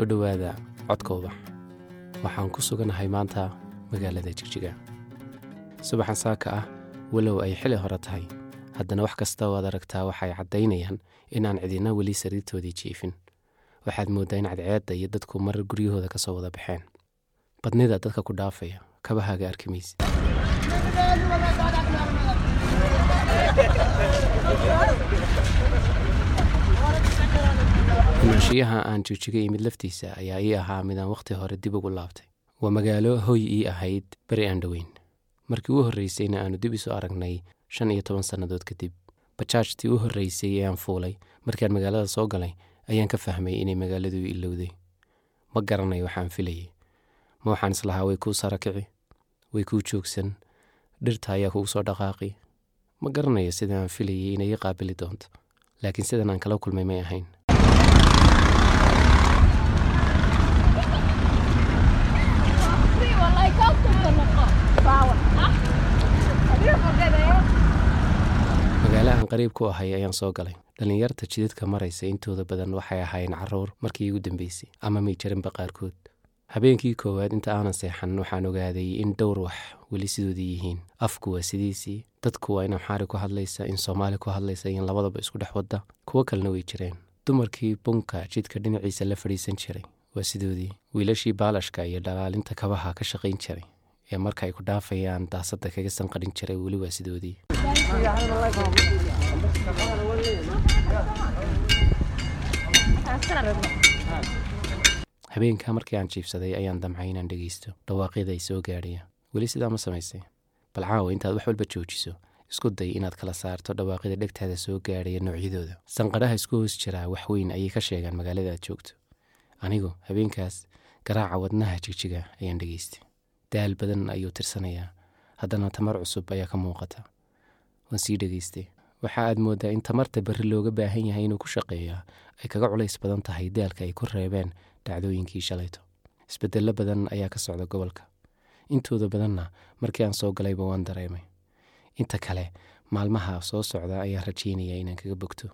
soo dhowaada codka ubax waxaan ku suganahay maanta magaalada jigjiga. Subaxan saaka ah walow ay xili hore tahay. Haddana wax kasta oo aad aragtaa waxay caddaynayaan inaan cidina weli sariirtoodii jiifin. Waxaad mooddaa in cadceedda iyo dadku marar guryahooda ka soo wada baxeen. Badnida dadka ku dhaafaya kabahaaga arki maysid imaanshiyaha aan joojiga imid laftiisa ayaa ii ahaa midaan wakhti hore dib ugu laabtay. Waa magaalo hoy ii ahayd beri aan dhoweyn markii u horreysayna aanu dib isu aragnay shan iyo toban sannadood kadib bajaajtii u horreysay ee aan fuulay markaan magaalada soo galay ayaan ka fahmay inay magaaladu ilowday. Ma garanayo waxaan filayay. Ma waxaan islahaa way kuu sarakici way kuu joogsan dhirta ayaa kugu soo dhaqaaqi. Ma garanayo sida aan filayay inay ii qaabili doonto laakiin sidan aan kala kulmay may ahayn magaalo aan qariib ku ahay ayaan soo galay. Dhallinyarta jidadka maraysa intooda badan waxay ahaayeen carruur markii igu dambeysay ama may jarinba qaarkood. Habeenkii koowaad inta aanan seexan waxaan ogaaday in dhowr wax weli sidoodii yihiin. Afku waa sidiisii dadku waa in amxaari ku hadlaysa in soomaali ku hadlaysa in labadaba isku dhex wadda kuwo kalena way jireen. Dumarkii bunka jidka dhinaciisa la fadhiisan jiray waa sidoodii. Wiilashii baalashka iyo dhalaalinta kabaha ka shaqayn jiray ee marka ay ku dhaafayaan daasadda kaga sanqadhin jiray weli waa sidoodii. Habeenkaa markii aan jiibsaday ayaan damcay inaan dhegaysto dhawaaqyada ay soo gaadhaya. Weli sidaa ma samaysay. Bal caawa intaad wax walba joojiso. Isku day inaad kala saarto dhawaaqyada dhegtaada soo gaadhaya noocyadooda. Sanqadhaha isku hoos jiraa wax weyn ayay ka sheegaan magaalada aad joogto. Anigu habeenkaas garaaca wadnaha jigjiga ayaan dhegaystay daal badan ayuu tirsanayaa. Haddana tamar cusub ayaa ka muuqata. Waan sii dhegaystay waxa aad mooddaa in tamarta berri looga baahan yahay inuu ku shaqeeyaa ay kaga culays badan tahay daalka ay ku reebeen dhacdooyinkii shalayto. Isbeddello badan ayaa ka socda gobolka. Intooda badanna markii aan soo galayba waan dareemay. Inta kale maalmaha soo socda ayaan rajaynaya inaan kaga bogto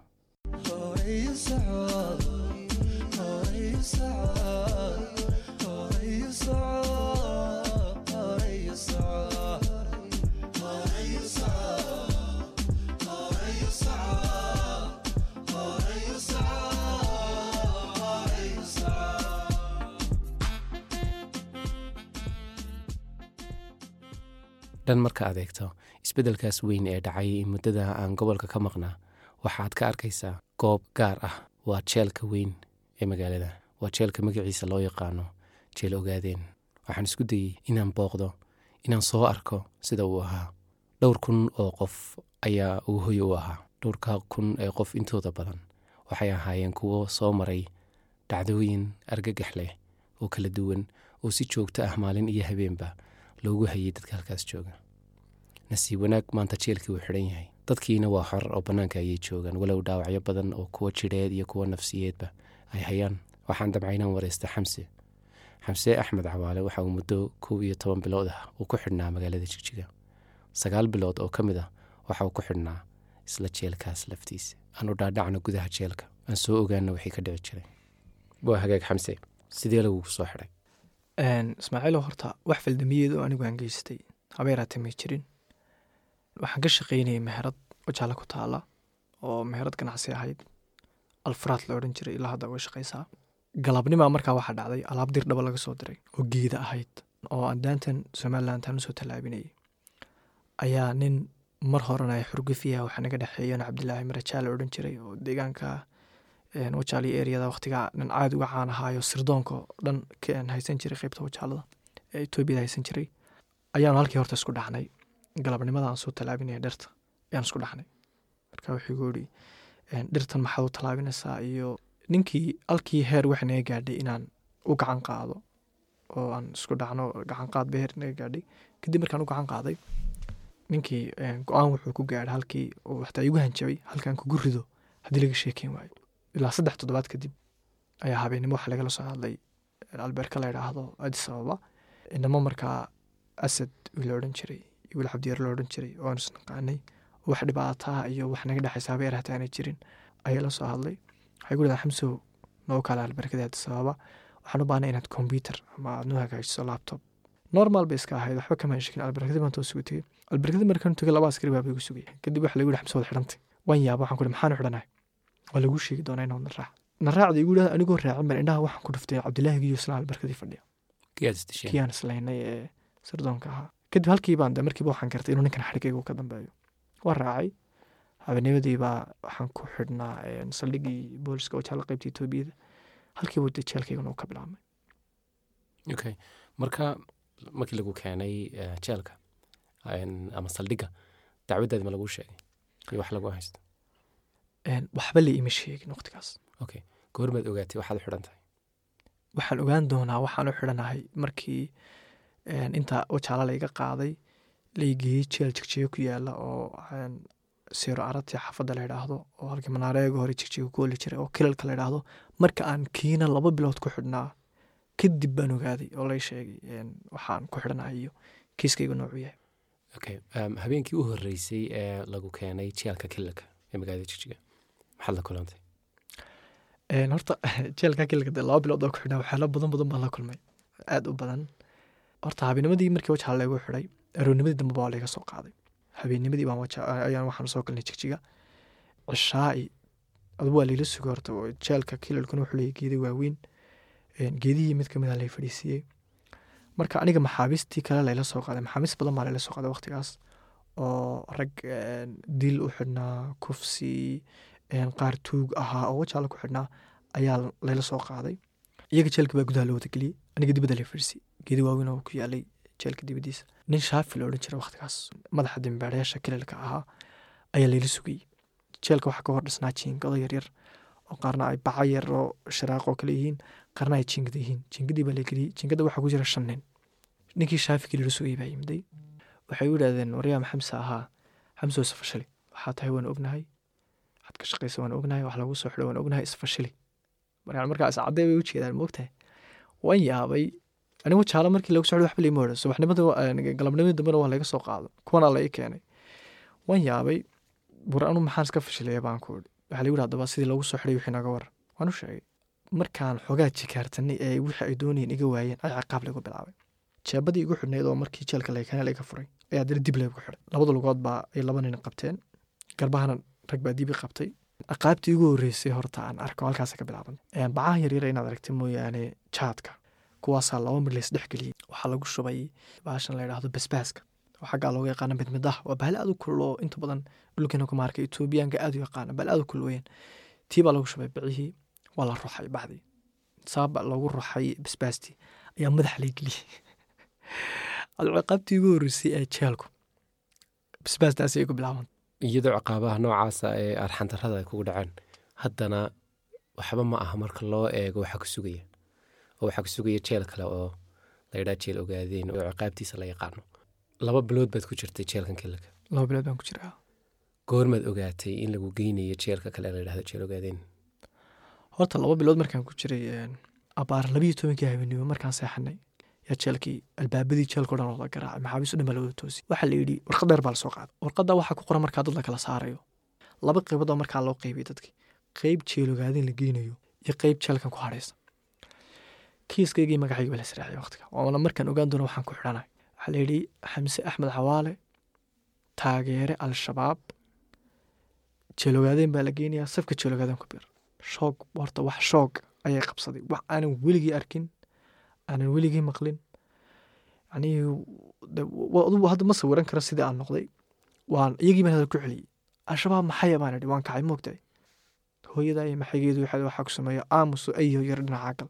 dhan marka adeegto isbeddelkaas weyn ee dhacay muddada aan gobolka ka maqnaa waxaad ka arkaysaa goob gaar ah. Waa jeelka weyn ee magaalada. Waa jeelka magaciisa loo yaqaano jeel ogaadeen. Waxaan isku dayey inaan booqdo inaan soo arko sida uu ahaa. Dhowr kun oo qof ayaa uu hoy u ahaa. Dhowrka kun ee qof intooda badan waxay ahaayeen kuwo soo maray dhacdooyin argagax leh oo kala duwan oo si joogto ah maalin iyo habeenba loogu hayay dadka halkaas jooga. Nasiib wanaag maanta jeelkii uu xidhan yahay. Dadkiina waa xor oo bannaanka ayay joogaan. Walow dhaawacyo badan oo kuwo jidheed iyo kuwo nafsiyeedba ay hayaan. Waxaan damcay inaan wareysta xamse. Xamse axmed cawaale waxa uu muddo kow iyo toban bilood ah uu ku xidhnaa magaalada jigjiga sagaal bilood oo ka mid ah waxa uu ku xidhnaa isla jeelkaas laftiisa aanu dhaadhacno gudaha jeelka aan soo ogaana wixii ka dhici jiray. Waa hagaag xamse. Sidee lagugu soo xidhay ismaaciilo horta wax faldamiyeedu anigu aan geystay. Habeeraate may jirin. Waxaan ka shaqaynayay meherad wajaale ku taala oo meherad ganacsi ahayd. Alfaraad la odhan jiray ilaa hadda uga shaqaysaa galabnimaa markaa waxaa dhacday alaab dir dhaba laga soo diray oo geeda ahayd oo aan daantan somalilan taan u soo tallaabinayay. Ayaa nin mar horena xurgufiya waxaa naga dhexeeyan cabdilaahi marajaa la odhan jiray oo deegaanka wajaali eriyada waqtigaa nin caad uga caan ahaayo sirdoonka dhan haysan jiray qeybta wajaalada ee etoobiyada haysan jiray. Ayaanu halkii horta isku dhacnay. Galabnimada aan soo tallaabinaya dhirta ayaan isku dhacnay. Marka wuxuu igu yidhi dhirtan maxaad u tallaabinaysaa iyo ninkii halkii heer waxay naga gaadhay inaan u gacan qaado oo aan isku dhacno gacan qaad ba heer naga gaadhay. Kadib markaan u gacan qaaday ninkii go'aan wuxuu ku gaadhay halkii uu igu hanjabay halkaan kugu rido haddii laga sheekeyn waayo ilaa saddex toddobaad kadib ayaa habeennimo waxa lagala soo hadlay albeerka la idhaahdo adis ababa. Inamo markaa asad la odhan jiray iyo wiil cabdiyaar la odhan jiray oo aan isnaqaanay wax dhibaataa iyo wax naga dhexaysa habeer hataanay jirin ayaa la soo hadlay. Waxay ku dhahdaan xamsow noo kale albeerkada adis ababa waxaan u baahnay inaad computer ama aad nu hagaajiso laptop. Normal bay iska ahayd waxba kama shekin albarkadii baan toos ugu tegey markaan tegay laba askari baa bay igu sugay. Kadib waxa lagu yihi xamse wad xidhantay. Waan yaaba waxaan ku maxaan u xidhanahay waa lagu sheegi doonaa inaad na raac. Na raacda igu yidhahda anigoo raacin baan indhaha waxaan ku dhuftay cabdilaahi giyo albarkadii fadhiya kiyaad isdisheen kii aan islaynay ee sirdoonka ahaa. Kadib halkii baan de markiiba waxaan gartay inuu ninkan xadhigayga uu ka dambeeyo. Waan raacay. Habeennimadii baa waxaan ku xidhnaa een, saldhiggii booliska oo jaala qaybta etoobiyada halkiiba de jeelkaygana uu ka bilaabmay. Okay marka markii lagu keenay jeelka ama saldhigga dacwaddaadi ma lagu sheegay? Iyo wax lagu haysto? Een, waxba la ima sheegin waqtigaas. Okay goormaad ogaatay waxaad xidhan tahay waxaan ogaan doonaa waxaan u xidhanahay markii inta wajaala layga qaaday laygeeyey jeel jigjiga ku yaalla oo siiro arati xaafadda la yidhaahdo oo halkii manaareega hore jigjiga ku oli jiray oo kilalka la yidhaahdo marka aan kiina laba bilood ku xidhnaa kadib baan ogaaday oo lay sheegay waxaan ku xidhanahay iyo kiiskayga noocuu yahay. Okay habeenkii u horreysay ee lagu keenay jeelka kilalka ee magaalada jigjiga maxaad la kulantay horta jeelka dee laba bilood oo ku xidhnaa waxyaalo badan badan baan la kulmay aad u badan horta habeennimadii markii wajaha laygu xidhay aroornimadii dambe baa layga soo qaaday habeennimadii baan waja ayaan soo galnay jigjiga cishaa'i adugu waa layla sugay horta jeelka kilalkuna wuxuu leeyahay geeda waaweyn geedihii mid ka mid a lay fadhiisiiyey marka aniga maxaabiistii kale layla soo qaaday maxaabiis badan baa layla soo qaaday waqtigaas oo rag dil u xidhnaa kufsi qaar tuug ahaa oo wajaala ku xidhnaa ayaa layla soo qaaday. Iyaga jeelka baa gudaha loo wadageliyey aniga dibadda lay fadhiisiyey geedi waaweyn oo ku yaalay jeelka dibaddiisa nin shaafi la odhan jiray waqtigaas madaxa dimbaadhayaasha kilalka ahaa ayaa layla sugayey. Jeelka waxaa ka hor dhisnaa jiingado yaryar oo qaarna ay baca yar oo shiraaq kale yihiin qaarna ay jiingada yihiin. Jiingadii baa la geliyey jiingada waxaa ku jira shan nin. Ninkii shaafigii lala sugayey baa yimiday waxay u yidhahdeen waryaam xamse ahaa xamse oo isfashili waxaa tahay waan ognahay waxaad ka shaqaysa waan ognahay wax lagu soo xidho waan ognahay isfashili marka markaa bay u jeedaan moogtahay waan yaabay anigu jaalo markii lagu socdo waxba liima odhan subaxnimada galabnimadii dambena waa laga soo qaado kuwana la keenay. Waan yaabay bur anu maxaan iska fashilaya baan ku idhi waxaa lagu yidhi sidii lagu soo xidhay wixii naga waran waan u sheegay markaan xoogaa jikaartanay ee wixii ay doonayeen iga waayeen ay ciqaab lagu bilaabay. Jeebadii igu xidhnayd oo markii jeelka laykana laga furay ayaa dana dib laygu xidhay. Labada lugood baa ay laba nin qabteen. Garbahana rag baa dibi qabtay. Aqaabtii igu horreysay horta aan arko halkaas ka bilaaban. Bacaha yaryara inaad aragtay mooyaane jaadka kuwaasaa laba mir lays dhexgeliyey waxaa lagu shubay baashan la yidhaahdo basbaaska. Oo xaggaa looga yaqaana midmidaha waa bahal aad u kulul oo inta badan dhulkeena kuma arkay etoobiyaanka aad u yaqaana bahal aad u kulul weyaan tii baa lagu shubay bicihii waa la ruxay baxdii saaba loogu ruxay basbaastii. Ayaa madaxa lay geliyey alciqaabtii ugu horreysay ee jeelku basbaastaasi ay ku bilaaban iyadoo ciqaabaha noocaasa ee arxandarrada ay kugu dhaceen haddana waxba ma aha marka loo eego waxaa ku sugaya oo waxaa ku sugaya jeel kale oo layidhaha jeel ogaadeen oo ciqaabtiisa la yaqaano. Laba bilood baad ku jirtay jeelkan kelilka laba bilood baan ku jiraa. Goormaad ogaatay in lagu geynayo jeelka kale la yidhahdo jeel ogaadeen? Horta laba bilood markaan ku jiray abaar labiyo tobankii habeenimo markaan seexanay yaa jeelkii albaabadii jeelka o dhan oo la garaacay maxaabiis o dhan baa la wada toosay waxaa la yidhi warqad dheer baa la soo qaaday. Warqadda waxaa ku qoran markaa dad la saarayo. Laba qaybood oo markaa loo qaybiyay dadkii. Qeyb jeel ogaadeen la geynayo iyo qeyb jeelkan ku hadhaysa kiiskaygii magacayga baa la sraaciyay waqtiga. Waana markaan ogaan doono waxaan ku xidhanay waxaa la yidhi xamse axmed xawaale taageere al-shabaab. Jeel ogaadeen baa la geynayaa safka jeel ogaadeen ku bir shoog horta wax shoog ayay qabsaday. Wax aanan weligii arkin aanan weligii maqlin. Hadda ma sawiran karo sidii aan noqday. Waan iyagii baan hadal ku celiyey al-shabaab baan idhi waan kacay moogtahay hooyada iyo maxaygeedu waxaa ku sameeya aamuso ayo yar dhinacaa gal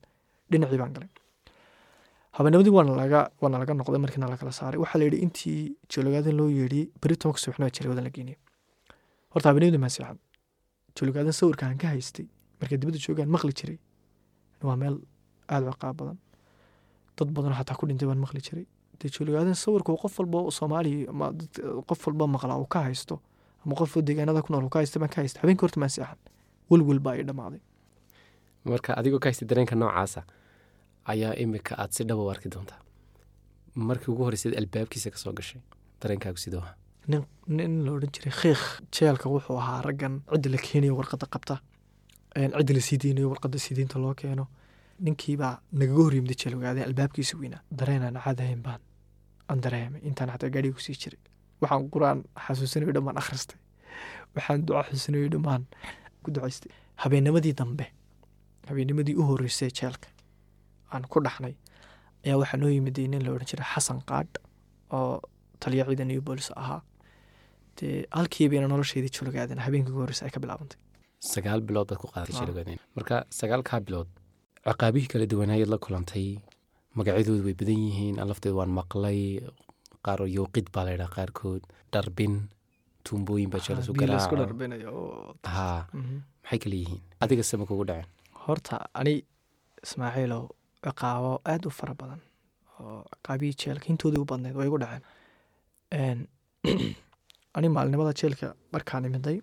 dhinacii baan galay. Habeennimadii waana laga waana laga noqday markiina lakala saaray. Waxaa la yidhi intii jeelogaadan loo yeedhiyey beri tobanka subaxnima jeelogaadan la geynaya horta habeennimadii maan seexan jeelogaadan sawirka aan ka haystay markay dibadda joogaan maqli jiray waa meel aada ciqaab badan dad badanoo xataa ku dhintay baan maqli jiray. Dee jeelogaadan sawirku qof walba soomaaliya ama qof walba maqla uu ka haysto ama qof deegaanada ku nool uu ka haysta baan ka haysta habeenkii horta maan seexan welwel baa ay dhammaaday marka adigoo ka haystay dareenka noocaasa ayaa imika aad si dhaba u arki doontaa. Markii ugu horreysad albaabkiisa ka soo gashay dareenkaagu sidoo ah nin nin la odhan jiray khiikh jeelka wuxuu ahaa raggan cidda la keenayo warqadda qabta. Cidda la sii deynayo warqadda sii deynta loo keeno ninkiibaa nagaga horyimday jeel ogaadeen albaabkiisa weynaa. Dareenaan caadahayn baan. Aan dareemay intaan xataa gaadhiga ku sii jiray. Waxaan qur'aan xasuusanayo dhammaan akhristay waxaan duca xasuusanayo dhammaan ku ducaystay. Habeennimadii dambe habeennimadii u horreysay jeelka aan ku dhaxnay ayaa waxaa noo yimid nin la odhan jiray xasan qaadh oo taliya ciidan iyo boolis ahaa. Dee halkiibayna nolosheydii jologaadan habeenkii ugu horreysay ay ka bilaabantay sagaal bilood baad ku qaadatay Ah. shilgadeen marka sagaalkaa bilood ciqaabihii kala duwanaayaad la kulantay magacyadoodu way badan yihiin aan lafteeda waan maqlay qaar yowqid baa laydhaa qaarkood dharbin tuumbooyin baa oo haa Mhm. maxay kala yihiin? Adiga sama kugu dhaceen? Horta ani ismaaciilow ciqaabo aada u fara badan oo ciqaabihii jeelka intoodii u badneyd way igu dhaceen. Ani maalinimada jeelka markaan imiday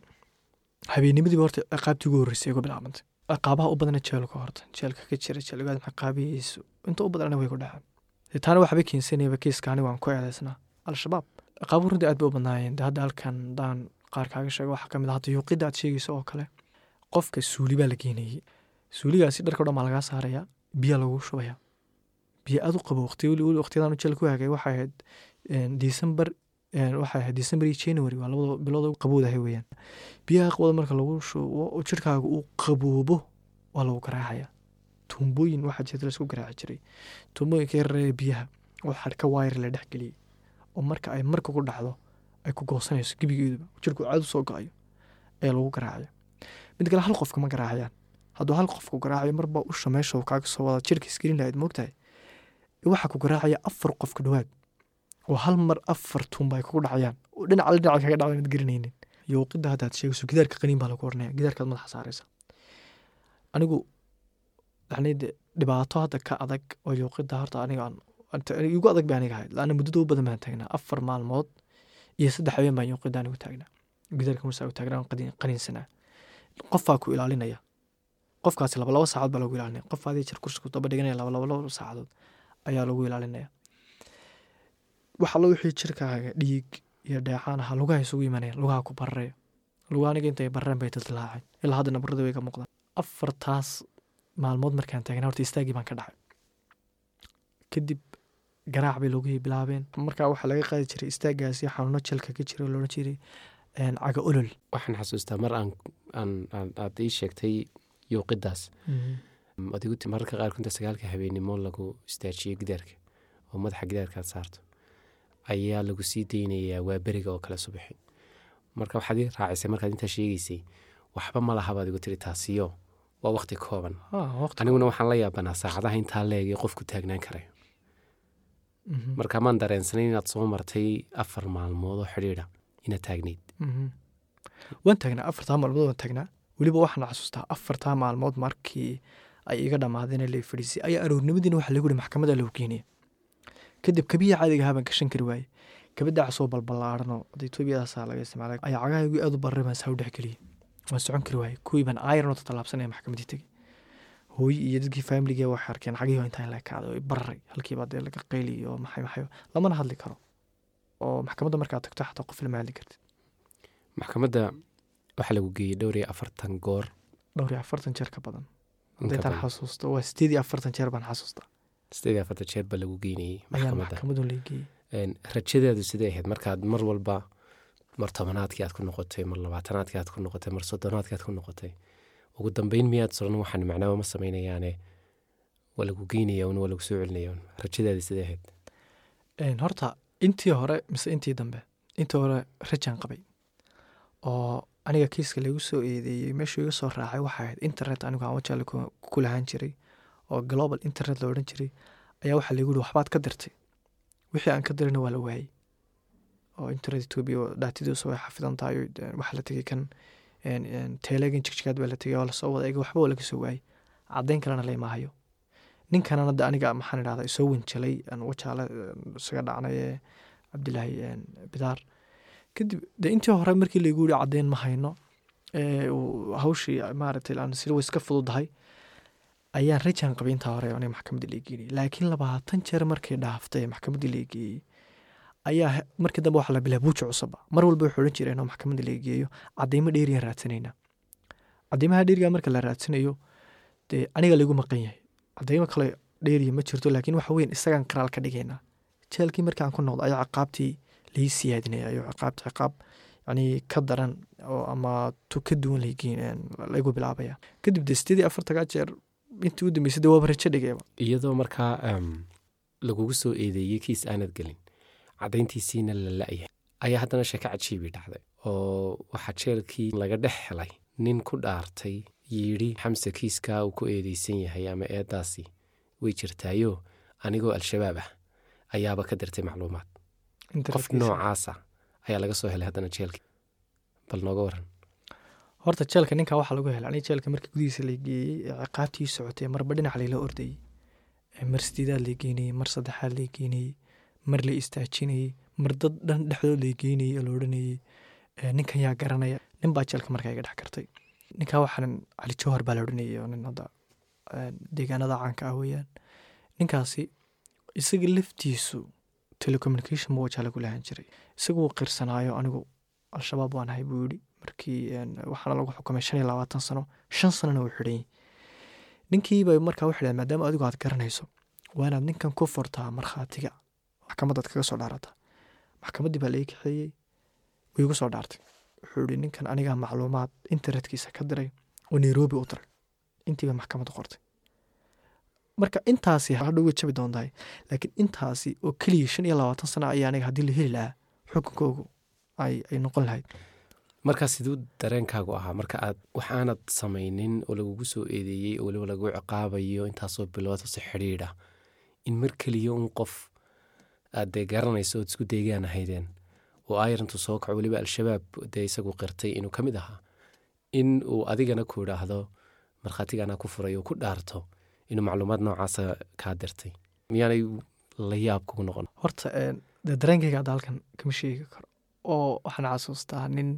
habeennimadiiba horta ciqaabtii ugu horreysay igu bilaabantay ciqaabaha u badana jeelka horta jeelka ka jira jeelgaad ciqaabihiisu inta u badanna way ku dhaceen taana waxba keensanayaba kiiska aniga waan ku eedaysnaa al-shabaab ciqaabuhu runtii aad bay u badnaayeen. Dee hadda halkan daan qaar kaaga sheego waxaa ka mid ah hadda yuuqidda aad sheegayso oo kale qofka suuli baa la geenayey suuligaasi dharka o dhan baa lagaa saarayaa biyaa lagu shubayaa. Biyo aad u qabo waqti weli weli waqtiyadan jeel ku hagay waxay ahayd december waxay ahayd december iyo january waa labada bilood qabowdahay weeyaan. Biyaha qabooda marka lagu shubo jirkaaga uu qaboobo waa lagu garaacaya. Tuumbooyin waxaa jirta la isku garaaci jiray. Tuumbooyinka yareeya biyaha oo xadhka waayar la dhex geliyey oo marka ay marka ku dhacdo ay ku goosanayso gebigeeduba jirku caad u go'ayo ayaa lagu garaacaya mid kale hal qofka ma garaacayaan. Hadduu hal qofku garaacayo marba usha meesha kaaga soo wada jirka isgelin lahayd moogtahay waxaa ku garaacaya afar qofka dhowaad oo hal mar afar tuumba ay kugu dhacayaan. Oo dhinaca la dhinaca kaga dhacda mid garanaynin yowqidda haddaad sheegayso gidaarka qaniin baa lagu oranaya gidaarkaad madaxa saaraysa. Anigu yani dhibaato hadda ka adag oo yowqidda horta aniga adag bay aniga ahayd laana muddada u badan baan taagnaa afar maalmood iyo saddex habeen baan yowqidda anigu taagnaa. Gidaarka marsaa u taagnaa qaniinsanaa. Qofaa ku ilaalinaya. Qofkaasi laba laba saacadood baa lagu ilaalinaya. Qof adii jir kursi ku daba dhiganaya laba laba laba saacadood ayaa lagu ilaalinaya wax allo wixii jirkaaga dhiig iyo dheecaan aha lugaha isugu imanayaan lugaha ku bararaya lugaha aniga intay barareen bay dildilaaceen ilaa hadda nabarada way ka muuqdaan. Afartaas maalmood markaan taagnaa horta istaagii baan ka dhacay. Kadib garaac bay lugihii bilaabeen. Markaa waxaa laga qaadi jiray istaagaasi xanuuno jelka ka jira loodhan jiray caga olol. Waxaan xasuustaa mar aad ii sheegtay yuuqidaas adigu mararka qaarkood inta sagaalka habeennimo lagu istaajiyo gidaarka oo madaxa gidaarkaad saarto ayaa lagu sii deynayaa waa beriga oo kale subaxi marka waxaad ii raacisay markaad intaa sheegaysay waxba ma lahabaad igu tiri taasiyo waa waqti kooban. Aniguna waxaan la yaabanaa saacadaha intaa leegay qofku taagnaan karayo marka maan dareensanayn inaad soo martay afar maalmood oo xidhiidha inaad taagnayd. Waan taagnaa afartaa maalmood waan taagnaa. Weliba waxaan xasuustaa afartaa maalmood markii ay iga dhammaadeen la fadhiisay. Ayaa aroornimadiina waxaa lagu yihi maxkamadda lagu geenaya kadib kabiya caadiga ahaa baan gashan kari waaye kabadaca soo balbalaaranoo hadda etoobiyadaasaa laga isticmaalay ayaa cagahaygu aad u barray baan saa u dhex geliyey waan socon kari waaye kuwii baan ayronoo tatalaabsanaya maxkamaddii tegey. Hooyi iyo dadkii faamiligee waxay arkeen cagihii intaan la kacday oo barray halkiibaa dee laga qayli oo maxay maxay lamana hadli karo oo maxkamadda markaad tagto xataa qof lama hadli kartid. Maxkamadda waxaa lagu geeyey dhowr iyo afartan goor. Dhowr iyo afartan jeer ka badan. Hadaytaan xasuusto waa sideed iyo afartan jeer baan xasuustaa sideed iyo afartan jeer baa lagu lageeyey rajadeedu sidee ahayd? Markaad mar walba mar tobanaadkii aad ku noqotay mar labaatanaadkii aad ku noqotay mar soddonaadkii aad ku noqotay ugu dambeyn miyaad soran waxaan macnaba ma samaynayaane waa lagu geynaya waa lagu soo celinaya un rajadeeda sidee ahayd? Horta intii hore mise intii dambe intii hore rajaan qabay. Oo aniga kiiska lagu soo eedeeyey meeshuu iga soo raacay waxay ahayd internet anigu aan wajaale ku lahaan jiray oo global internet la odhan jiray ayaa waxaa lagu yihi waxbaad ka dirtay. Wixii aan ka dirina waa la waayey oo internet etoobiya oo dhaatadiisu way xafidan tahay waxaa la tegey kan telegan jigjigaad baa la tegey oo la soo wada ega waxba waa laga soo waayey caddayn kalena laymaahayo ninkanan hadda aniga maxaan idhahdaa isoo wanjalay wajaale isaga dhacnay ee cabdilaahi bidaar. Kadib de intii hore markii laygu yiri caddeyn ma hayno hawshii maaragtay aan way iska fududahay ayaan rajaan qabay intaa hore aniga maxkamaddii lageeyey laakiin labaatan jeer markay dhaaftay maxkamaddii lageeyey ayaa markii dambe waxaa la bilaa buuji cusaba mar walba wuxuu odhan jireen oo maxkamadda laga geeyo cadeymo dheeriyaan raadsanaynaa. Cadeymaha dheeriga marka la raadsanayo dee aniga laygu maqan yahay. Cadeymo kale dheeriya ma jirto laakiin waxa weyn isagaan qiraal ka dhigaynaa. Jeelkii markaan ku noqdo ayaa ciqaabtii lai siyaadinaya ayo ciqaabta ciqaab yani ka daran oo ama tu ka duwan lagu bilaabaya. Kadib de sideedii afartagaa jeer intii u dambeysay de waaba rajo dhigayba iyadoo markaa lagugu soo eedeeyey kiis aanad gelin caddayntiisiina la la-yahay ayaa haddana sheeko cajiibii dhacday oo waxaa jeelkii laga dhex helay. Nin ku dhaartay yidhi xamse kiiskaa uu ku eedeysan yahay ama eeddaasi way jirtaayo anigoo al-shabaab ah ayaaba ka dirtay macluumaad. Qof noocaasa ayaa laga soo helay haddana jeelkii bal nooga waran horta jeelka ninkaa waxaa lagu aniga jeelka markii gudihiisa la geeyey ee ciqaabtii socotay marba dhinac layla ordayey. Mar sideedaad lay geynayey mar saddexaad lay geynayey mar la istaajinayey mar dad dhan dhexdood lay geynayey oo la odhanayey. Ninkan yaa garanaya nin baa jeelka markaa iga dhex kartay ninkaa waxaanan cali jawhar baa la odhanayay oo nin hadda deegaanada caanka ah weeyaan. Ninkaasi isaga laftiisu telecommunication ma wajaa lagu lahan jiray. Isaga qirsanaayo anigu al-shabaab waan ahay buu yidhi markii waxaana lagu xukumay shan iyo labaatan sano shan sanona uu xidhanyay ninkiiba markaa u xidheen maadaama adigu aad garanayso waa ninkan ku furtaa markhaatiga. Maxkamadaad kaga soo dhaarataa maxkamaddii baa laii kaxeeyey way igu soo dhaartay. Wuxuu yihi ninkan anigaa macluumaad internetkiisa ka diray oo nairobi u diray. Intiiba maxkamadda qortay. Marka intaasi hadhow jabi doontahay laakiin intaasi oo keliya shan iyo labaatan sana ayaa aniga haddii la heli lahaa xukunkoogu ay noqon lahayd markaa siduu dareenkaagu ahaa marka aad waxaanad samaynin oo lagugu soo eedeeyey oo weliba lagu ciqaabayo intaasoo bilooda si xidhiidha in mar keliya un qof aad dee garanayso ood isku deegaan ahaydeen oo ayrantu soo kaco weliba al-shabaab dee isagu qirtay inuu ka mid ahaa in uu adigana ku idhaahdo markhaatigana ku furay oo ku dhaarto inuu macluumaad noocaasa kaa dirtay. Miyaanay la yaab kugu noqon. Horta dareenkayga hadda halkan kama sheegi karo oo waxaan xasuustaa nin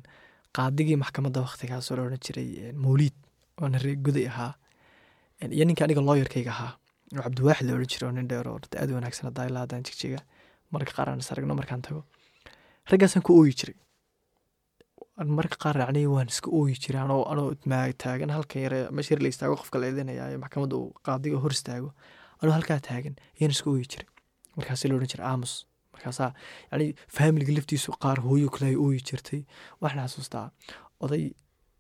qaadigii maxkamadda wakhtigaasoo la odhan jiray mawliid oona reer guday ahaa iyo ninka aniga looyarkayga ahaa oo cabdiwaaxid la jiray oo nin dheer oo aad wanaagsan haddaa ilaa haddaan jigjiga marka qaar aan is aragno markaan tago. Raggaasaan ku ooyi jiray. Marka qaar yacni waan iska ooyi jiray anoo anoo taagan halkan yare meesha yar la istaago qofka la eedanaya ee maxkamadda uu qaadiga hor istaago anoo halkaa taagan ayaan iska ooyi jiray. Markaasi la odhan jiray aamus markaasaa yani faamiliga laftiisu qaar hooyo kale ooyi jirtay. Waxaan xasuustaa oday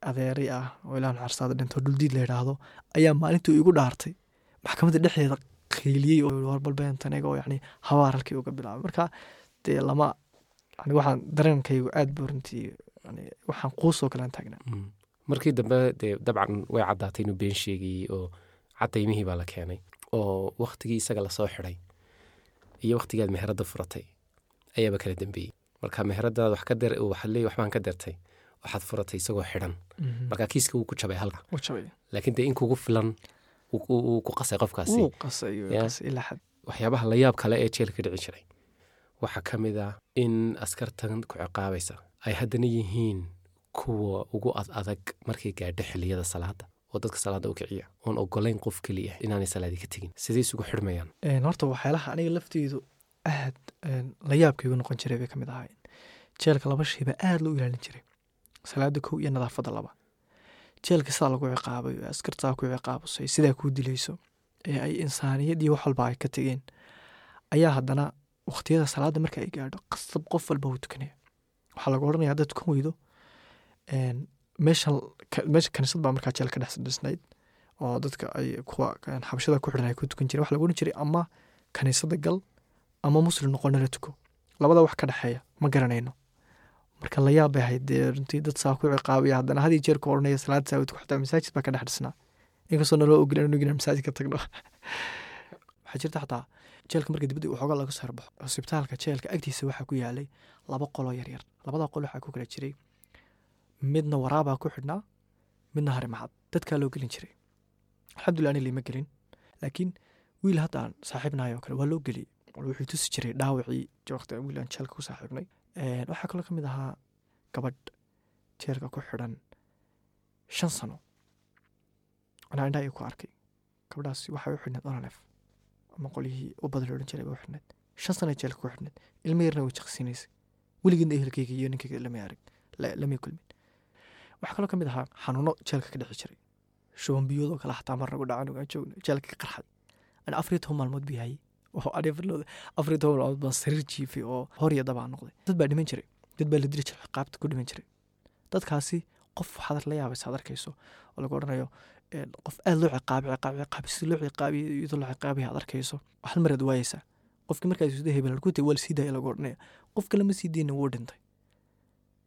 adeeray ah oo ilaa naxarsaada dhinto dhuldiid la yidhaahdo ayaa maalintii igu dhaartay. Maxkamadda dhexdeeda warbalbeentaniga oo yani habaar halkii uga bilaabay. Marka dee lama yani waxaan dareenkaygu aad buu runtii yani waxaan quusoo kalean taagnaa. Markii dambe dee dabcan way caddaatay inuu been sheegayey oo cadaymihii baa la keenay oo wakhtigii isaga la soo xidhay iyo wakhtigaad meheradda furatay. Ayaaba kala dambeeyey. Marka meheradaad wax ka leey waxbaan ka dirtay waxaad furatay isagoo xidhan. Marka kiiska wuu ku jabay halka. Laakiin dee in kugu filan wuu ku qasay qofkaasi. Waxyaabaha la yaab kale ee jeelka dhici jiray. Waxaa ka mid ah in askartan ku ciqaabaysa ay haddana yihiin kuwa ugu ad adag markay gaadho xiliyada salaada oo dadka salaada u kiciya oon ogolayn qof keliya inaanay salaadii ka tegin. Sidee isugu xidhmayaan. Horta waxyaalaha aniga lafteedu aad la yaabkaygu noqon jiray bay ka ahaayeen. Jeelka laba shayba aad loo ilaalin jiray. Salaada kow iyo nadaafadda laba. Jeelka sidaa lagu ciqaabay askartaa ku ciqaabusay sidaa kuu dilayso ee ay insaaniyad iyo wax walba ay ka tegeen ayaa haddana wakhtiyada salaada marka ay gaadho qasab qof walba wuu tukanaya. Waxaa lagu odhanaya haddaad tukan weydo meesha meesha kaniisad baa markaa jeel dhex dhisnayd oo dadka ay kuwa xabashada ku xidhan ay ku tukan jireen waxa lagu odhan jiray ama kaniisada gal ama muslim noqonala tuko. Labada wax ka dhexeeya ma garanayno. Marka la yaab bay dee runtii dad saa ku ciqaabaya haddana haddii jeer ku odhanaya salaad saa tuko xataa masaajid baa ka dhex dhisnaa. Inkastoo naloo ogolan inuu inaan masaajid ka tagno. Waxaa jirta xataa jeelka marka dibadda waxoogaa laga soo cusbitaalka jeelka agtiisa waxaa ku yaalay laba qoloo yaryar. Labada qol waxaa ku kala jiray midna waraabaa ku xidhnaa midna harimacad dadkaa loo gelin jiray. Alxamdulillah ani lima gelin laakiin wiil haddaan saaxiibnahay oo kale waa loo geliyey wuxuu tusi jiray dhaawacii waqti wiil aan jeelka ku saaxiibnay. Waxaa kaloo ka mid ahaa gabadh jeelka ku xidhan shan sano. Anaa indhaa ku arkay. Gabadhaasi waxay u xidhneed onalef ama qolyihii u badal odhan jiray u xidhneed shan sana jeelka ku xidhneed ilmo yarna way jaqsiinaysay weligeedna ehelkayga iyo ninkayga lama arag lamay kulmin waxaa kaloo ka mid ahaa xanuuno jeelka ka dhici jiray. Shuban biyoodoo kale xataa mar nagu dhacan joogno jeelka ka qarxay ani afar iyo toban maalmood buu hayay oo ani farlooda afar iyo toban maalmood baan sariir jiifay oo hor iyo dabaa noqday. Dad baa dhiman jiray. Dad baa la dili jiray ciqaabta ku dhiman jiray. Dadkaasi qof waxaad la yaabaysa ad arkayso oo lagu odhanayo qof aad loo ciqaabay ciqaab ciqaab si loo ciqaabiy iyadoo la ciqaabaya aad arkayso hal maraad waayeysaa qofkii markaas isda hebel ku waa la sii daaya lagu odhanaya qof kale ma sii deyna wuu dhintay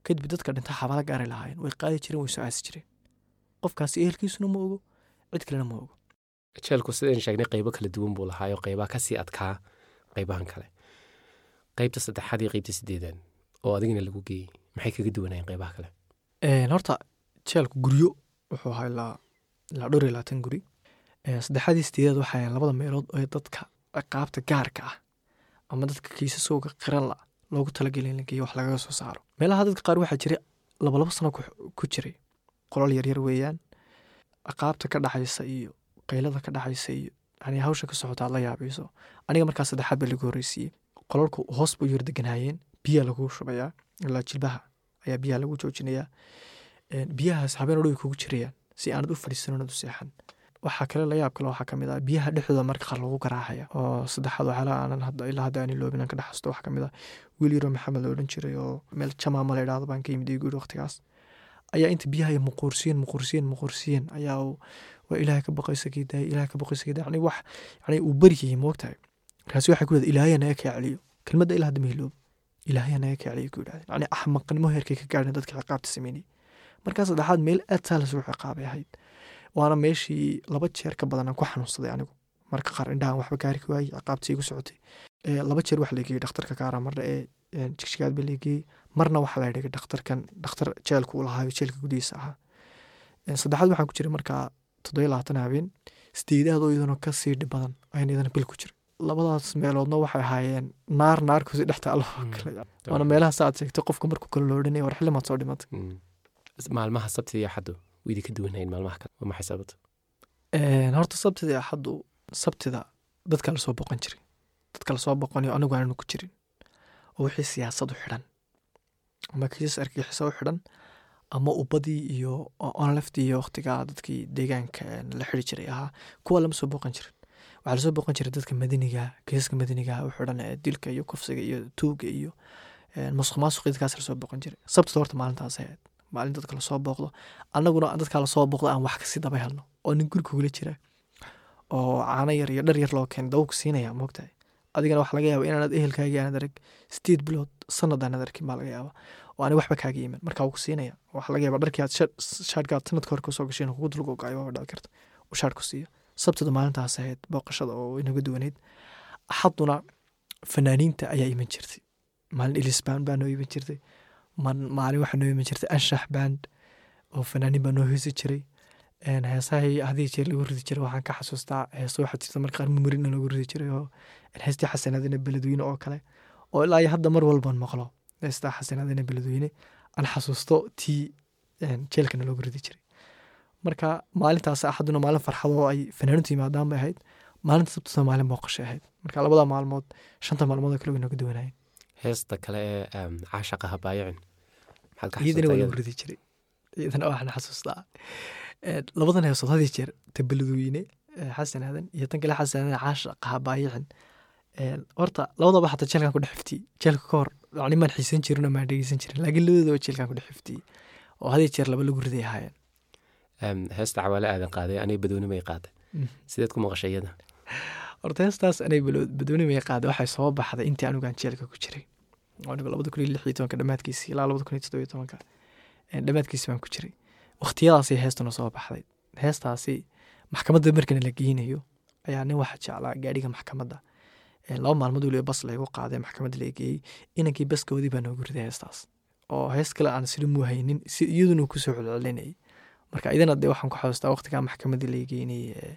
kadib dadka dhinta xabaalo gaari lahaayeen way qaadi jireen way soo aasi jireen. Qofkaasi ehelkiisuna ma ogo cid kalena ma ogo. Jeelku sidaynu sheegnay qeybo kala duwan buu lahaayo qeybaha ka sii adkaa qeybahan kale. Qeybta saddexaad iyo qeybta sideedaad oo adigina lagu geeyey maxay kaga duwanayeen qeybaha kale? Horta jeelku guryo wuxuu ahaa ilaa ilaa dhowr iyo labaatan guri. Een, saddexaadii sideedaad waxaa labada meelood ee dadka ciqaabta gaarka ah ama dadka kiisasooga qiran la loogu talagelay in la wax lagaga soo saaro. Meelaha dadka qaar waxaa jiray labalaba sano ku, jiray. Qolal yaryar weeyaan. Ciqaabta ka dhaxaysa iyo qaylada ka dhaxaysa iyo yani hawsha ka socota aad la yaabayso aniga markaa saddexaad baa lagu horreysiiyey. Qolalku hoos buu yar deganaayeen. Biyaa lagu shubayaa. Ilaa jilbaha ayaa biyaha lagu joojinayaa. Biyahaas habeen odhow kugu jirayaan. Si aanad u fadhiisan oonad u seexan waxaa kale la yaab kale waxaa ka mid ah biyaha dhexdooda marka lagu garaacaya. Oo saddexaad waxyaalaha ilaa hadda aan iloobin aan ka dhex waxaa ka mid ah wiil yaroo maxamed la odhan jiray oo meel jamaama la idhaahdo baan ka yimid guuri waqtigaas. Ayaa inta biyaha muquursiyeen muquursiyeen muquursiyeen ayaa waa ilaahay ka baqaysa kii daaya ilaahay ka baqaysa kii daaya wax yani uu baryayay moogtahay markaasi waxay ku yidhahda ilaahaya naga kaa kelmadda ilaa hadda ma hiloobo ilaahaya naga kaa ku yidhahdeen yani axmaqnimo heerkay ka gaadheen dadka ciqaabta sameynayay markaa saddexaad meel aad saalas ugu ciqaabay ahayd waana meeshii laba jeer ka badan aan ku xanuunsaday anigu. Marka qaar indhahan waxba gaari ka waayey ciqaabtii igu socotay. Ee, laba jeer waxa lageeyey dhakhtarka kaara marna ee een, jigjigaad ba lageeyey marna waxaa la dhigay dhakhtarkan dhakhtar jeelka uu lahaayo jeelka gudihiisa ahaa. Een, saddexaad waxaan ku jiray markaa toddobiyo labaatan habeen sideedaad oo iyadana ka sii dhib badan ayaan iyadana bil ku jiray. Labadaas meeloodna waxay ahaayeen naar naarkusi dhex taalo Mm. kale waana meelaha sa aad sheegtay qofka markuu kale loo dhanaya war xilimaad soo dhimatay. Mm. maalmaha sabtida iyo axaddu way idinka duwanayn maalmaha kale waa maxay sababta horta sabtida axaddu sabtida dadka la soo boqon jiray dadka la soo boqonayo anigu aanan ku jirin oo wixii siyaasad u xidhan ama kiisas argagixisa u xidhan ama ubadii iyo onleftii iyo waqtigaa dadkii deegaanka la xidhi jiray ahaa kuwa lama soo boqon jirin waxaa la soo boqon jiray dadka madaniga kiisaska madaniga u xidhan ee dilka iyo kufsiga iyo tuuga iyo masuq la soo boqon jiray sabtida horta maalintaas ahayd maalin dadka la soo booqdo. Annaguna dadka la soo booqdo aan wax ka sii daba helno oo nin guri kugula jira oo caano yar iyo dhar yar loo keenay dawku siinaya moogtahay adigana waxa laga yaaba inaanad ehelkaagii aanad arag sideed bilood sanad aanad arkin baa laga yaaba oo aanay waxba kaaga iman markaa wuu ku siinaya laga yaaba dharkii aad shaadhkaad sanadka hore ku soo gasheen kugu dulgogayo waa dhici karta. Uu shaadh ku siiyo. Sabtida maalintaas ahayd booqashada oo inaga duwaneyd axaduna fanaaniinta ayaa iman jirtay. Maalin ilisbaan baa noo iman jirtay maalin waxaa noo iman jirtay anshax band oo fanaaniin baa noo heesi jiray. Een, heesahii haddii jeer lagu ridi jiray waxaan ka xasuustaa heeso waxaa jirta marka qaar mumarina lagu ridi jiray oo heestii xasanaadina beledweyne oo kale. Oo ilaa iyo hadda mar walban maqlo heestaa xasanaadina beledweyne aan xasuusto tii jeelkana loogu ridi jiray. Marka maalintaas axaduna maalin farxad oo ay fanaaniintu yimaadaan ahayd maalinta sabtuna maalin booqashay ahayd. Marka labada maalmood shanta maalmood oo kale way nooga duwanayeen heesta kale ee caashaqa habaayicin iyadana waa lagu ridi jiray iyadana waxaan xasuustaa Een, labadan heesood haddii jeer ta beledweyne ee, xasan aadan iyo tan kale xasan aadan caasha qahabaayicin Een, horta labadaba xataa jeelkan ku dhex xiftiyey jeelka ka hor yani maan xiisan jirin oo maan dhegeysan jirin laakiin labadaba jeelkan ku dhex xiftiyey oo haddii jeer laba lagu riday ahaayeen. Heesta cawaale aadan qaaday aniga badweyne may qaaday sideed ku maqashay iyada horta heestaas anay badweyne may qaada waxay soo baxday intii anigaan jeelka ku jiray labada kun iyo lix iyo tobanka dhammaadkiisii ilaa labada kun iyo toddoba iyo tobanka Een, dhammaadkiisi baan ku jiray waqtiyadaasay heestuna soo baxday heestaasi maxkamadda markana la geynayo ayaa nin waxa jeclaa gaadhiga maxkamadda laba maalmood weliba bas laygu qaaday maxkamadda la geeyey inankii baskoodii baa noogu riday heestaas oo hees kale aan sili haynin si iyaduna ku soo celcelinayay marka idana dee waxaan ku xasuustaa waqtigaa maxkamaddii la geynayay ee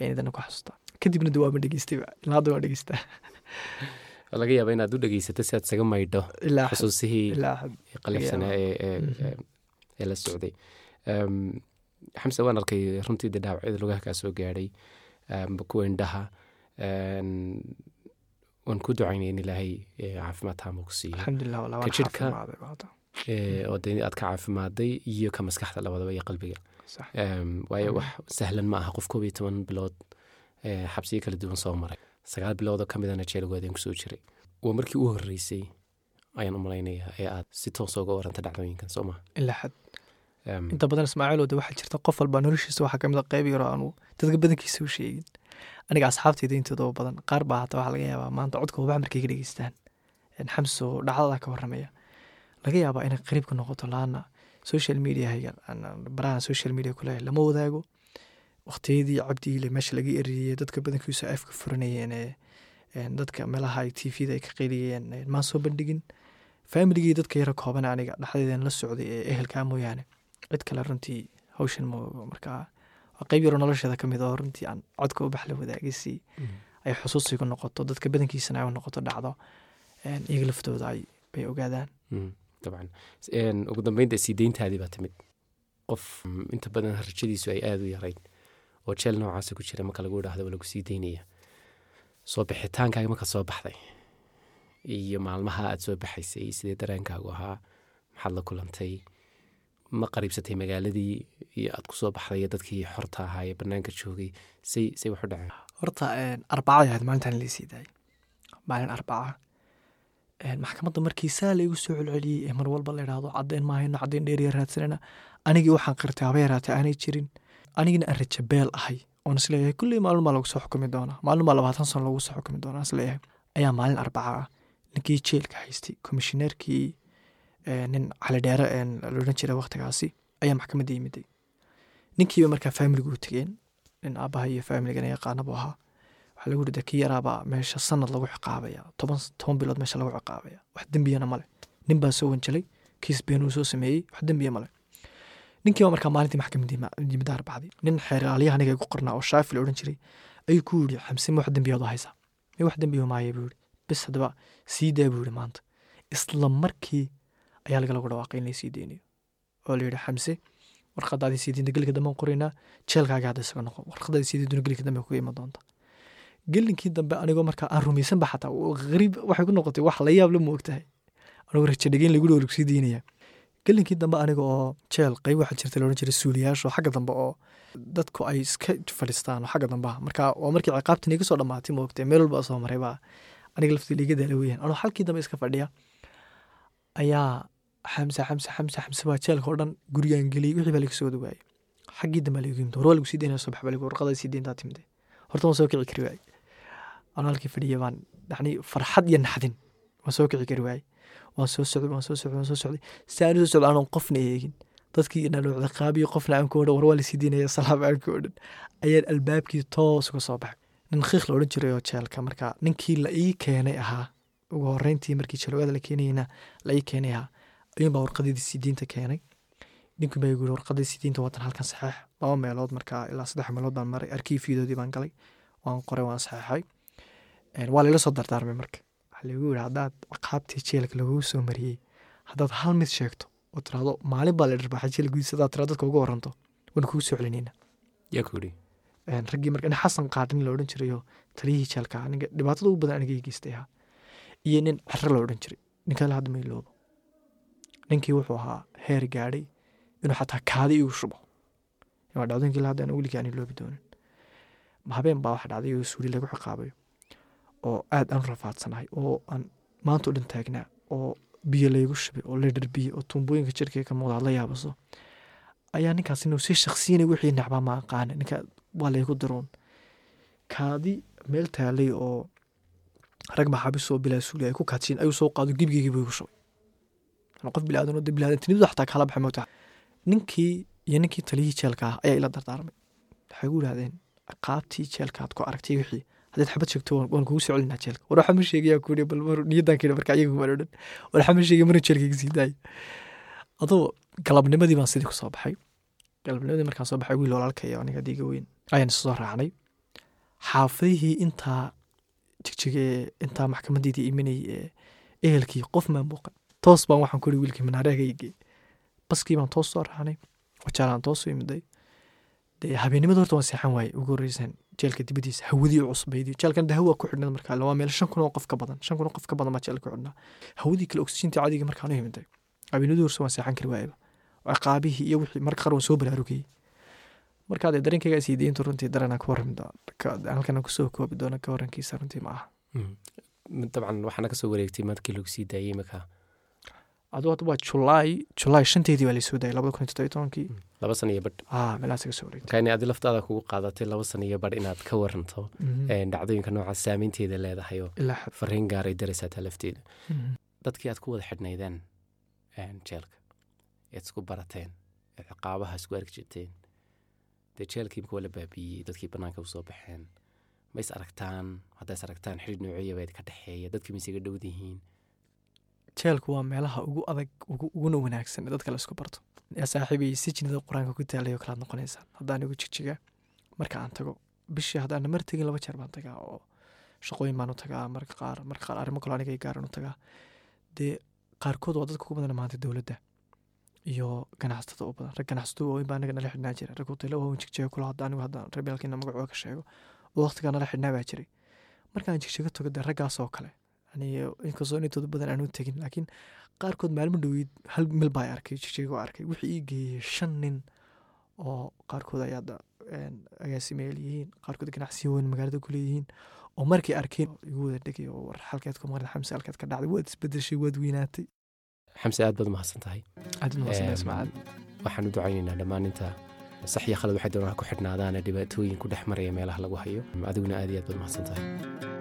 ayaan idana ku xasuustaa kadibna dee waaba dhegeystayba ilaa hadda waan dhegeystaa Waa laga yaaba inaad u dhegeysato si aad isaga maydho xusuusihii ee ee- Mhm. ee- la socday. Xamse waan arkay runtii dee dhaawacyada lugaha kaa soo gaadhay kuwa indhaha waan ku ducaynay in ilaahay caafimaad taama ku siiyo. Ka oo aad ka caafimaaday iyo ka maskaxda labadaba iyo qalbiga. Waayo wax sahlan ma aha qof koob iyo toban bilood xabsiyo kala duwan soo maray sagaal biloodoo ka midana jeelgoodeen ku soo jiray. Waa markii u horreysay ayaan u malaynayaa ee aad si toos uga waranta dhacdooyinkan soo ma? Ilaa xad inta badan ismaaciil waxaa jirta qof walba noloshiisa waxaa ka mid a qayb yaroo aanu dadka badankiisa u sheegin. Aniga asxaabteyda intooda oo badan qaar baa hata waxaa laga yaabaa maanta codka wabax markay ka dhegeystaan. Xamso dhacdada ka waramaya laga yaabaa inay qariib ka noqoto laana social mediahayga barahan social media kuleeyahay lama wadaago waqtiyadii cabdiile meesha laga eriyey dadka badankiisu afka furanayeen ee dadka meelaha ay tvda ay ka qeyliyeen maan soo bandhigin? Familigii dadka yara kooban aniga dhexdeedan la socday ee ehelkaa mooyaane. Cid kale runtii hawshan ma markaa qeyb yaroo nolosheeda ka mid oo runtii aan codka ubax la wadaagisi. Ay xusuusigu noqoto dadka badankiisana ay noqoto dhacdo iyaga laftooda ay bay ogaadaan. Dabcan. Een, ugu dambeynta sii deyntaadii baa timid. Qof mm, inta badan rajadiisu ay aada u yarayd oo jeel noocaasa ku jira marka lagu idhaahdo lagu sii deynaya soo bixitaankaaga marka soo baxday iyo maalmaha aad soo baxaysay sidee dareenkaagu ahaa maxaad la kulantay? Ma qariibsatay magaaladii iyo aad ku soo baxday dadkii xorta ahaa ee banaanka joogay say say wax u dhaceen. Horta arbacada ahayd maalintan laysii daayay. Maalin arbaca maxkamadda markii saa laygu soo celceliyey ee mar walba la idhaahdo caddeyn maahayno caddeyn dheeriya raadsanayna anigii waxaan qirtay haba yaraatay aanay jirin anigina aan rajabeel ahay. Oon is leeyahay kulley maalin baa lagu soo xukumi doonaa. Maalin baa labaatan sano lagu soo xukumi doonaa is leeyahay ayaa maalin arbaca ah ninkii jeelka haystay komishineerkii nin calidheere laodhan jiray waqtigaasi ayaa maxkamadda yimiday ninkiiba markaa faamiligu tegeen nin aabaha iyo faamiligana yaqaanabu ahaa. Waxaa lagu yidhi kii yaraabaa meesha sanad lagu ciqaabaya. Toban toban bilood meesha lagu ciqaabaya. Wax dembiyana male nin baa soo wanjalay. Kiis been uu soo sameeyey. Wax dembiya male ninkiiba markaa maalintii maxkamadii yimida arbacdii nin xeeraalyaha aniga igu qornaa oo shaafi odhan jiray ayuu ku yidhi xamse ma wax dembiyaad haysaa? Ma wax dembiya maaya buu yidhi. Bis haddaba sii daa buu yidhi maanta. Isla markii ayaa lagalagu dhawaaqay in laysii deynayo oo la yidhi xamse warqadaadii sii deynta gelika dambe qoraynaa jeelkaaga hadda isaga noqon warqadaadii sii deyntuna gelika dambe kuga iman doonta. Gelinkii dambe anigoo markaa aan rumaysanba xataa qariib waxay ku noqotay wax la yaab la moogtahay anigoo rajadhegeyn lagu dhow sii deynaya gelinkii dambe aniga oo jeel qayb waxaa jirta laodhan jiray suuliyaasho xagga dambe oo dadku ay iska fadhiistaan oo xagga dambe marka waa markii ciqaabtan iga soo dhammaatay moogtay meel walba soo maray baa aniga liiga daala weeyaan. Anoo halkii dambe iska fadhiya ayaa xamse xamse xamse xamse baa jeelka oo dhan gurigaan geliyey wixii baa laga soo waayey xaggii dambe lagu yimid horwaa lagu sii deynaya subax baa lagu warqada sii deyntaa timide horta waan soo kici kari waayey. Anoo halkii fadhiya baan yani farxad iyo naxdin waan soo kici kari waayey waan soo socday waan soo socday waan soo socday. Si aan u soo socday anoon qofna eegin. Dadkii naloo ciqaabiyo qofna aan ku odhan war waa la sii deynaya salaam aan ku odhan. Ayaan albaabkii toos uga soo baxay. Nin khiikh la odhan jiray oo jeelka marka ninkii la ii keenay ahaa. Ugu horreyntii markii jalowada la keenayna la ii keenay ahaa. Ayuun baa warqadeedii sii diinta keenay. Ninkii baa igu yiri warqadii sii diinta watan halkan saxeex. Laba meelood markaa ilaa saddex meelood baan maray. Arkiifiyadoodii baan galay. Waan qoray waan saxeexay. Waa layla soo dardaarmay marka waxaa lagu yiri haddaad ciqaabtii jeelka laguu soo mariyey haddaad hal mid sheegto oo tiraahdo maalin baa la dharbaaxay jeel gudiisa haddaad tiraado dadka uga waranto waan kugu soo celinayna raggii marka nin xasan qaadhin la odhan jirayoo taliyihii jeelka aniga dhibaatada ugu badan aniga geystay ahaa iyo nin cero la odhan jiray ninkaala hadda ma iloobo ninkii wuxuu ahaa heer gaadhay inuu xataa kaadi igu shubo. Waa dhacdooyinkii hadda aan weligii aan iloobi doonin. Habeen baa waxa dhacday oo suuli lagu ciqaabayo oo aad aan rafaadsanahay oo aan maanta u dhan taagnaa oo biyo laygu shubay oo la dharbiyey oo tuumbooyinka jirkay ka muuqda la yaabaso. Ayaa ninkaas inuu si shaksiyanay wixii nacbaa ma aqaana ninka waa laygu diroon kaadi meel taalay oo rag maxaabis oo bilaa suuli ay ku kaadsiin ayuu soo qaado gibigeygiiba igu shubay qof bilaadan bilaadantinimadu xataa kala baxay moogta ninkii iyo ninkii taliyihii jeelka ah ayaa ila dardaarmay. Waxay gu yidhahdeen qaabtii jeelka aad ku aragtay wixii haddaad xabad sheegto waan kugu soo celinaa jeelka. War waxaa ma sheegayaa kuuri bal mar marka iyagu waan odhan. War waxaa ma sheegay marna jeelka adoo galabnimadii baan sidii ku baxay. Galabnimadii markaan soo baxay wiil walaalkaya aniga diiga weyn. Ayaan isu raacnay. Xaafadihii intaa jigjigee intaa maxkamadeydii imanayay ee ehelkii qof maa muuqan. Toos baan waxaan kuri wiilkii manaareegayge baskii baan toos soo raacnay. Wajaalaan toos u imiday dee habeennimada horta waan seexan waaye ugu horreysan jeelka dibadiisa hawadii cusbaydii. Jeelkan de hawa ku xidhnad markaa waa meel shan kun oo qof ka badan shan kun oo qof ka badan baa jeelka ku xidhnaa. Hawadii kale oksijiintii caadiga markaan u imiday habeenadii horse waan seexan kari waayaba ciqaabihii iyo wixii marka qaar waan soo baraarugayey markaa dee dareenkayga is diintu runtii dareenaa ka warrami doona halkana ku soo koobi doona ka runtii ma aha. Dabcan waxaana ka soo wareegtay markii lagu sii daayey iminka aduu hadda waa julaay julaay shanteedii baa laysoo daayay labada kun iyo tobankii laba sana iyo badh ah meelahaas ka soo wareegtay adi laftaada kugu qaadatay laba sana iyo badh inaad ka waranto dhacdooyinka noocaas saameynteeda leedahay oo fariin gaaray daraysataa lafteeda dadkii aad ku wada xidhnaydeen jeelka ead isku barateen eed ciqaabaha isku arki jirteen dee jeelkii imka waa la baabiiyey dadkii bannaanka u soo baxeen ma is aragtaan haddaa is aragtaan xidhiid noociyaba ka dhexeeya dadkii ma isaga dhowd yihiin jeelku waa meelaha ugu adag ugu- uguna wanaagsan ee dadka la isku barto. Yaa saaxiibay sijnida qur'aanka ku taalay oo kalaad noqonaysaan. Haddaan igu jigjiga marka aan tago bishii haddaan mar tegin laba jeer baan tagaa oo shaqooyin baan u tagaa marka qaar marka qaar arrimo kaloo aniga gaaran u tagaa. Dee qaarkood waa dadka ugu badan maanta dowladda iyo ganacsatada u badan. Rag ganacsato waaweyn baa anaga nala xidhnaa jira rag hotelo waaweyn jigjiga kula hadda anigu haddaan rebeelkiina magacooga sheego. Oo waqtigaa nala xidhnaa baa jiray. Markaan jigjiga tago dee raggaas oo kale inkastoo intooda badan aan u tegin laakiin qaarkood maalmo dhoweyd hal mil baa arkay jigjiga oo arkay wixii ii geeyey shan nin oo qaarkood ay hadda een, agaasimayaal yihiin qaarkood ganacsiyo weyn magaalada ku leeyihiin oo markay arkeen igu wada dhegay oo war halkeed ku maqan xamse halkeed ka dhacday waad isbedeshay waad weynaatay xamse aad baad umahadsan tahay aad waxaan u ducaynaynaa dhammaan inta sax iyo khalad waxay doonaan ha ku xidhnaadaane dhibaatooyin ku dhex maraya meelaha lagu hayo adiguna aad iyo aad baad umahadsan tahay